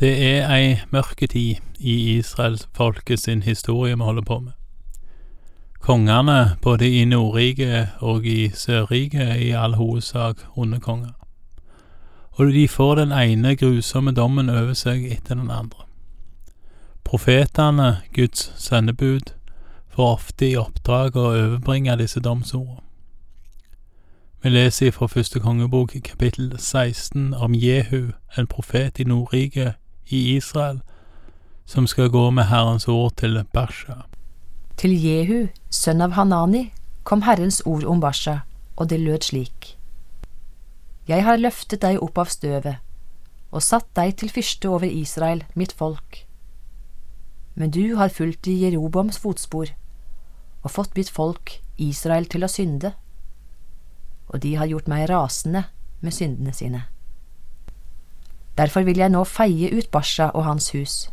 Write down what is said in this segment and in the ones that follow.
Det er ei mørketid i israelsfolket sin historie vi holder på med. Kongene både i Nordriket og i Sørriket er i all hovedsak onde konger. Og de får den ene grusomme dommen over seg etter den andre. Profetene, Guds sendebud, får ofte i oppdrag å overbringe disse domsordene. Vi leser fra første kongebok kapittel 16 om Jehu, en profet i Nordriket i Israel, som skal gå med Herrens ord til Basha. Til Jehu, sønn av Hanani, kom Herrens ord om Basha, og det lød slik. Jeg har løftet deg opp av støvet og satt deg til fyrste over Israel, mitt folk. Men du har fulgt i Jeroboams fotspor og fått mitt folk Israel til å synde, og de har gjort meg rasende med syndene sine. Derfor vil jeg nå feie ut Basha og hans hus.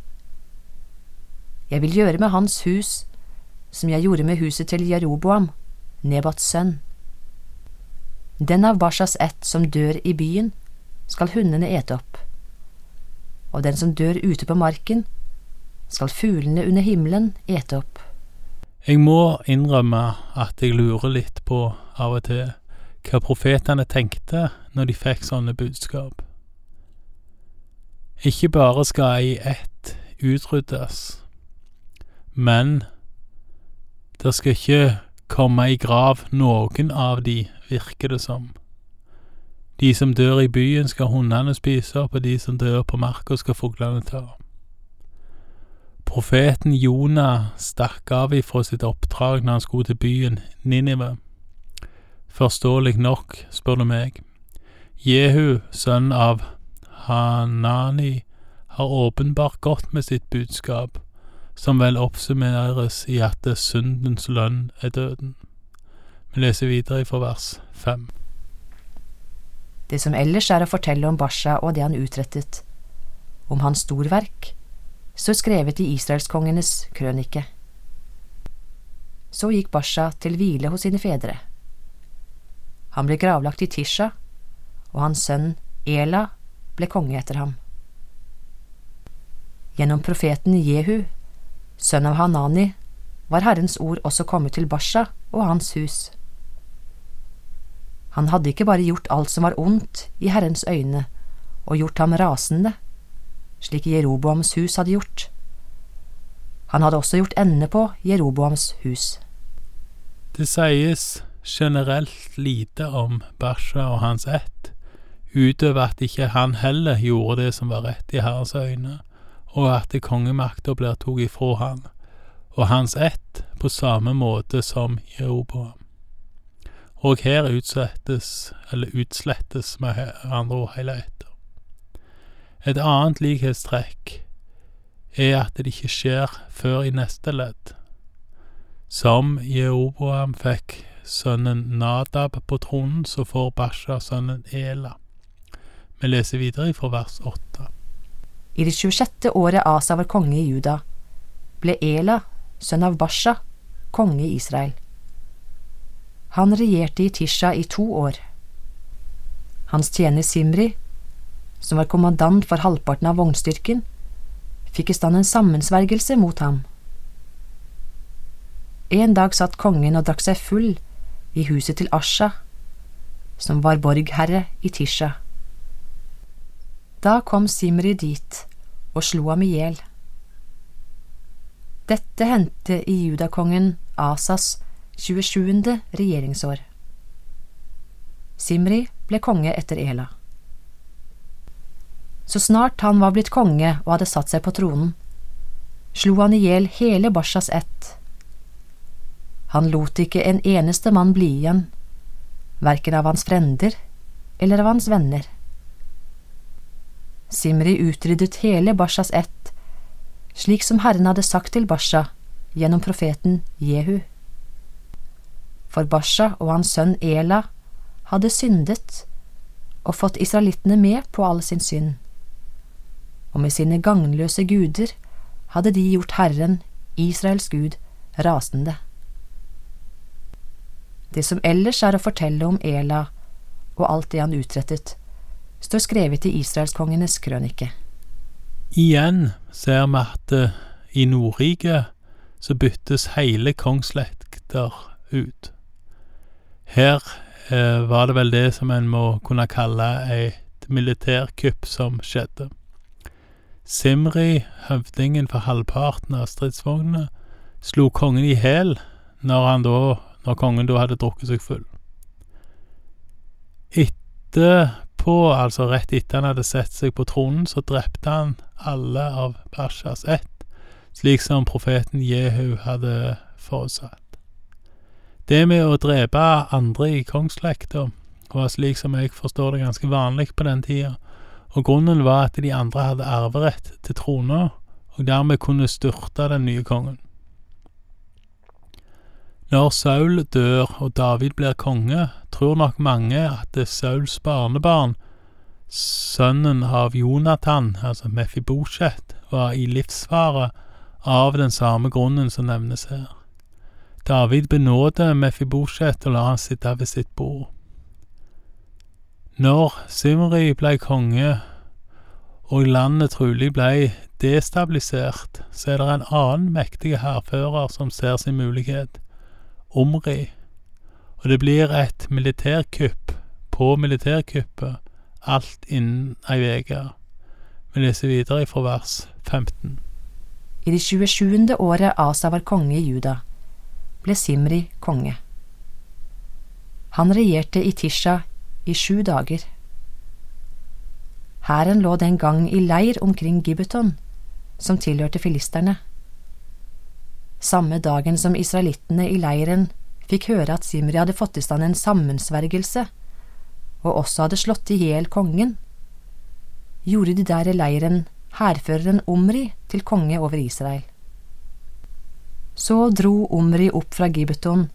Jeg vil gjøre med hans hus som jeg gjorde med huset til Jeroboam, Nebats sønn. Den av Bashas ett som dør i byen, skal hundene ete opp, og den som dør ute på marken, skal fuglene under himmelen ete opp. Jeg må innrømme at jeg lurer litt på av og til hva profetene tenkte når de fikk sånne budskap. Ikke bare skal ei ett utryddes, men det skal ikke komme i grav noen av de, virker det som. De som dør i byen skal hundene spise opp, og de som dør på marka skal fuglene ta. Profeten Jonah stakk av ifra sitt oppdrag når han skulle til byen Ninive. Forståelig nok, spør du meg. Jehu, sønn av Hanani, har åpenbart gått med sitt budskap, som vel oppsummeres i at syndens lønn er døden. Vi leser videre fra vers fem. Det som ellers er å fortelle om Basha og det han utrettet, om hans storverk, står skrevet i israelskongenes krønike. Så gikk Basha til hvile hos sine fedre. Han ble gravlagt i Tisha, og hans sønn Ela ble konge etter ham. Gjennom profeten Jehu, sønn av Hanani, var Herrens ord også kommet til Basha og hans hus. Han hadde ikke bare gjort alt som var ondt i Herrens øyne, og gjort ham rasende, slik Jeroboams hus hadde gjort. Han hadde også gjort ende på Jeroboams hus. Det sies generelt lite om Basha og hans ett, utover at ikke han heller gjorde det som var rett i Herrens øyne, og at kongemakta blir tatt ifra han, og hans ett på samme måte som Jeroboam. Og her utsettes, eller utslettes med andre ord hele etter. Et annet likhetstrekk er at det ikke skjer før i neste ledd. Som Jeroboam fikk sønnen Nadab på tronen, så får Basha sønnen Ela. Vi leser videre fra vers 8. I det 26. året Asa var konge i Juda, ble Ela, sønn av Basha, konge i Israel. Han regjerte i Tisha i to år. Hans tjener Simri, som var kommandant for halvparten av vognstyrken, fikk i stand en sammensvergelse mot ham. En dag satt kongen og drakk seg full i huset til Asha, som var borgherre i Tisha. Da kom Simri dit og slo ham i hjel. Dette hendte i judakongen Asas 27. regjeringsår. Simri ble konge etter Ela. Så snart han var blitt konge og hadde satt seg på tronen, slo han i hjel hele Bashas ett han lot ikke en eneste mann bli igjen, verken av hans frender eller av hans venner. Simri utryddet hele Bashas ett, slik som Herren hadde sagt til Basha gjennom profeten Jehu. For Basha og hans sønn Ela hadde syndet og fått israelittene med på all sin synd, og med sine gagnløse guder hadde de gjort Herren, Israels Gud, rasende. Det som ellers er å fortelle om Ela og alt det han utrettet, står skrevet i israelskongenes krønike. Igjen ser vi at eh, i Nordriket så byttes hele kongsslekter ut. Her eh, var det vel det som en må kunne kalle et militærkupp som skjedde. Simri, høvdingen for halvparten av stridsvognene, slo kongen i hæl når, når kongen da hadde drukket seg full. Etterpå, altså rett etter han hadde sett seg på tronen, så drepte han alle av Bashas ett, slik som profeten Jehu hadde forutsatt. Det med å drepe andre i kongsslekta var slik som jeg forstår det ganske vanlig på den tida, og grunnen var at de andre hadde arverett til trona, og dermed kunne styrte den nye kongen. Når Saul dør og David blir konge, tror nok mange at Sauls barnebarn, sønnen av Jonathan, altså Mefibosjet, var i livsfare av den samme grunnen som nevnes her. David benådet Mefibosjet og la han sitte ved sitt bord. Når Simri ble konge og landet trolig ble destabilisert, så er det en annen mektig hærfører som ser sin mulighet, Omri, og det blir et militærkupp på militærkuppet, alt innen ei uke. Vi leser videre fra vers 15. I det 27. året Asa var konge i Juda, ble Simri konge. Han regjerte i Tisha i sju dager. Hæren lå den gang i leir omkring Gibbeton, som tilhørte filisterne. Samme dagen som israelittene i leiren fikk høre at Simri hadde fått i stand en sammensvergelse, og også hadde slått i hjel kongen, gjorde de der i leiren hærføreren Omri til konge over Israel. Så dro Omri opp fra Gibbeton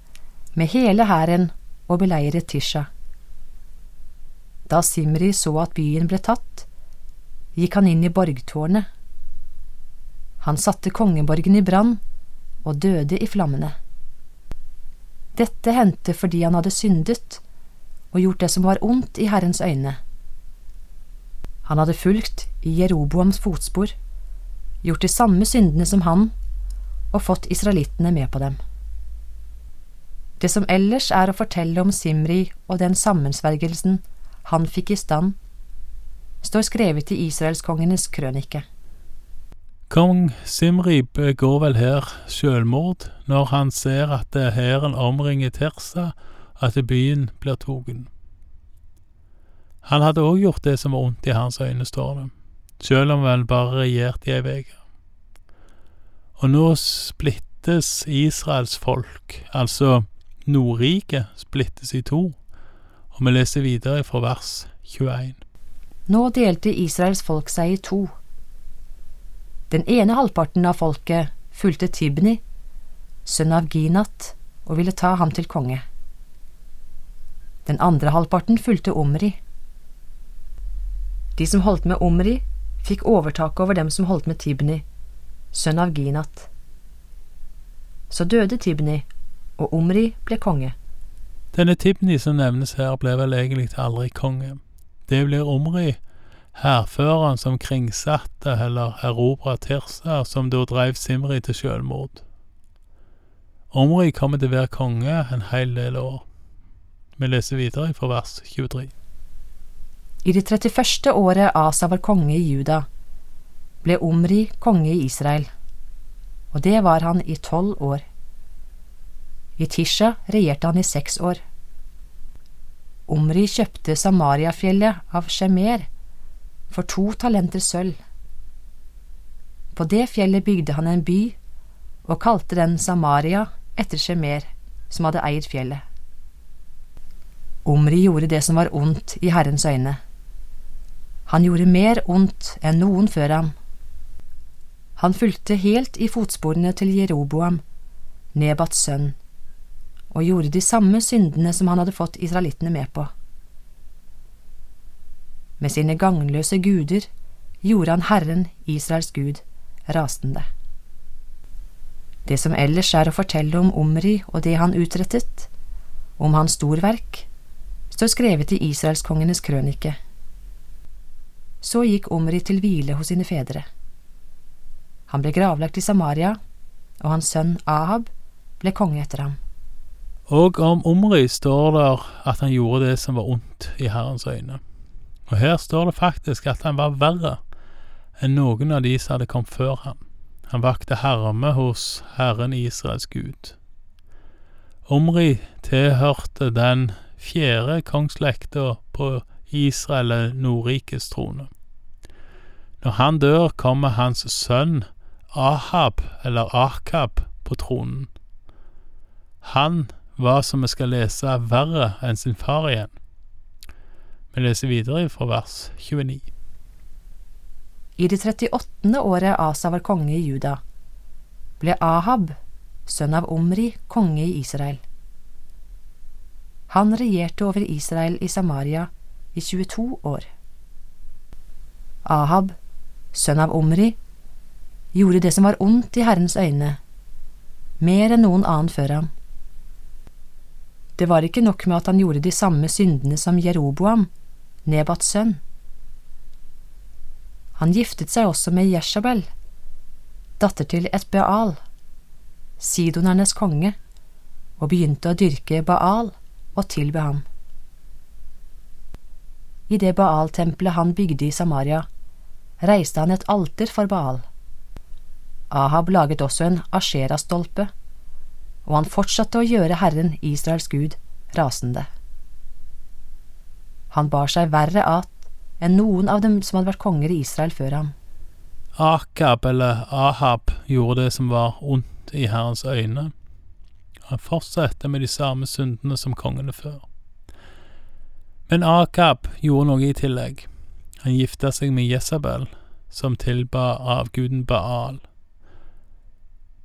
med hele hæren og beleiret Tisha. Da Simri så at byen ble tatt, gikk han inn i borgtårnet. Han satte kongeborgen i brann og døde i flammene. Dette hendte fordi han hadde syndet og gjort det som var ondt i Herrens øyne. Han hadde fulgt i Jeroboams fotspor, gjort de samme syndene som han, og fått israelittene med på dem. Det som ellers er å fortelle om Simri og den sammensvergelsen han fikk i stand, står skrevet i israelskongenes krønike. Kong Simrib begår vel her selvmord når han ser at hæren omringer Tirsa, at byen blir tatt. Han hadde òg gjort det som var ondt i hans øyne, står det, sjøl om han bare regjerte i ei uke. Og nå splittes Israels folk, altså Nordriket, splittes i to, og vi leser videre fra vers 21. Nå delte Israels folk seg i to. Den ene halvparten av folket fulgte Tibni, sønn av Ginat, og ville ta ham til konge. Den andre halvparten fulgte Omri. De som holdt med Omri, fikk overtaket over dem som holdt med Tibni, sønn av Ginat. Så døde Tibni, og Omri ble konge. Denne Tibni som nevnes her, ble vel egentlig aldri konge. Det blir Omri, hærføreren som kringsatte eller erobra Tirsa, som da dreiv Simri til sjølmord. Omri kommer til å være konge en hel del år. Vi leser videre fra vers 23. I det 31. året Asa var konge i Juda, ble Omri konge i Israel, og det var han i tolv år. I Tisha regjerte han i seks år. Omri kjøpte Samariafjellet av Shemer for to talenter sølv. På det fjellet bygde han en by og kalte den Samaria etter Shemer, som hadde eid fjellet. Omri gjorde det som var ondt i Herrens øyne. Han gjorde mer ondt enn noen før ham. Han fulgte helt i fotsporene til Jeroboam, Nebats sønn, og gjorde de samme syndene som han hadde fått israelittene med på. Med sine gagnløse guder gjorde han Herren, Israels Gud, rasende. Det som ellers er å fortelle om Omri og det han utrettet, om hans storverk, står skrevet i Israelskongenes krønike. Så gikk Omri til hvile hos sine fedre. Han ble gravlagt i Samaria, og hans sønn Ahab ble konge etter ham. Og om Omri står der at han gjorde det som var ondt i Herrens øyne. Og her står det faktisk at han var verre enn noen av de som hadde kommet før ham. Han vakte herme hos Herren Israels Gud. Omri tilhørte den fjerde kongslekta på Israel Nordrikes trone. Når han dør, kommer hans sønn Ahab, eller Akab, på tronen. Han var, som vi skal lese, verre enn sin far igjen. Vi leser videre fra vers 29. I det 38. året Asa var konge i Juda, ble Ahab, sønn av Omri, konge i Israel. Han regjerte over Israel i Samaria i 22 år. Ahab, sønn av Omri, gjorde det som var ondt i Herrens øyne, mer enn noen annen før ham. Det var ikke nok med at han gjorde de samme syndene som Jeroboam, Nebats sønn. Han giftet seg også med Jeshabel, datter til et Baal, sidonernes konge, og begynte å dyrke Baal og tilbe ham. I det Baal-tempelet han bygde i Samaria, reiste han et alter for Baal. Ahab laget også en Ashera-stolpe, og han fortsatte å gjøre Herren Israels Gud rasende. Han bar seg verre at enn noen av dem som hadde vært konger i Israel før ham. Akab, eller Ahab, gjorde det som var ondt i Herrens øyne. Han fortsatte med de samme syndene som kongene før. Men Akab gjorde noe i tillegg. Han gifta seg med Jesabel, som tilba avguden Baal.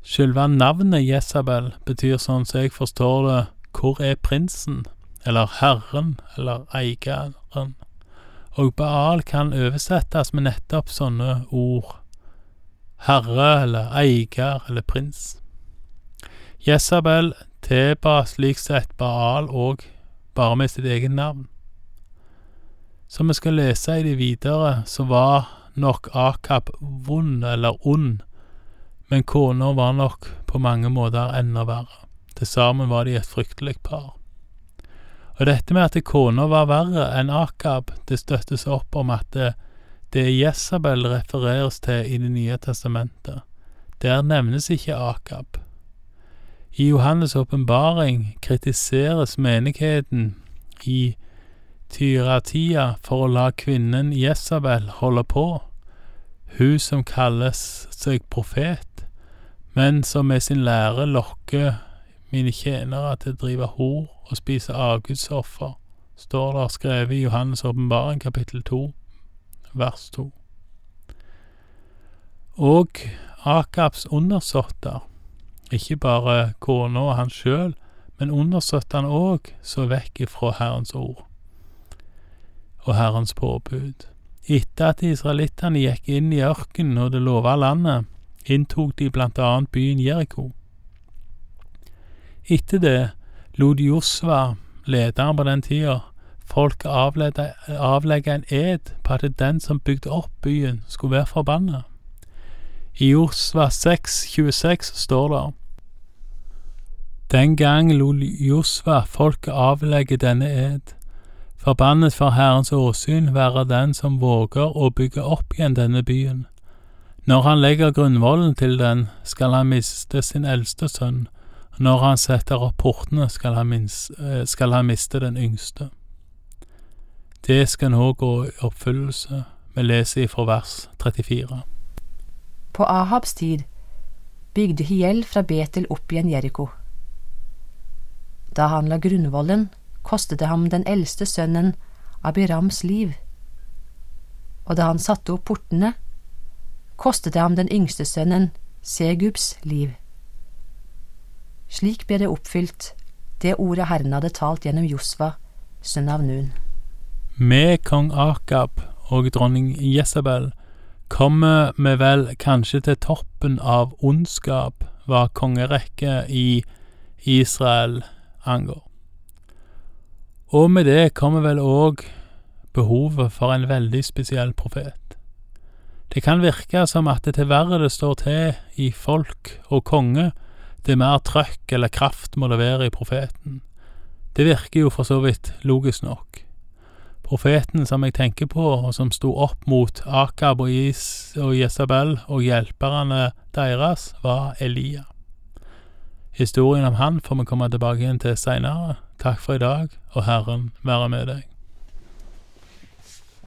Selve navnet Jesabel betyr sånn som jeg forstår det, hvor er prinsen, eller herren, eller eieren. Og Baal kan oversettes med nettopp sånne ord. Herre eller eier eller prins. Jesabel tilba slik sett Baal òg, bare med sitt eget navn. Som vi skal lese i det videre, så var nok Akab vond eller ond men kona var nok på mange måter enda verre. Til sammen var de et fryktelig par. Og dette med at kona var verre enn Akab, det støttes opp om at det, det Jesabel refereres til i Det nye testamentet. Der nevnes ikke Akab. I Johannes' åpenbaring kritiseres menigheten i Tyratia for å la kvinnen Jesabel holde på, hun som kalles seg profet men som med sin lære lokker mine tjenere til å drive hor og spise avgudsoffer, står det skrevet i Johannes' åpenbaring kapittel 2, vers 2. Og Akabs undersåtter, ikke bare kona og han sjøl, men undersåttene òg, så vekk ifra Herrens ord og Herrens påbud. Etter at israelittene gikk inn i ørkenen og det lova landet, inntok de blant annet byen Jeriko. Etter det lot Josva, lederen på den tida, folk avlegge en ed på at den som bygde opp byen, skulle være forbanna. I Josva 6,26 står det Den gang lot Josva folket avlegge denne ed. Forbannet for Herrens åsyn være den som våger å bygge opp igjen denne byen. Når han legger grunnvollen til den, skal han miste sin eldste sønn, når han setter opp portene, skal han, minst, eh, skal han miste den yngste. Det skal nå gå i oppfyllelse. Vi leser ifra vers 34. På Ahabs tid bygde Hiel fra Betel opp igjen Jeriko. Da han la grunnvollen, kostet det ham den eldste sønnen Abirams liv. Og da han satte opp portene, kostet det ham den yngste sønnen, Segubs, liv. Slik ble det oppfylt, det ordet Herren hadde talt gjennom Josva, sønn av Nun. Med kong Akab og dronning Jesabel kommer vi vel kanskje til toppen av ondskap hva kongerekket i Israel angår. Og med det kommer vel òg behovet for en veldig spesiell profet. Det kan virke som at det til verre det står til i folk og konge, det mer trøkk eller kraft må det være i profeten. Det virker jo for så vidt logisk nok. Profeten som jeg tenker på, og som sto opp mot Akab og, Is og Jesabel og hjelperne deres, var Elia. Historien om han får vi komme tilbake igjen til seinere. Takk for i dag, og Herren være med deg.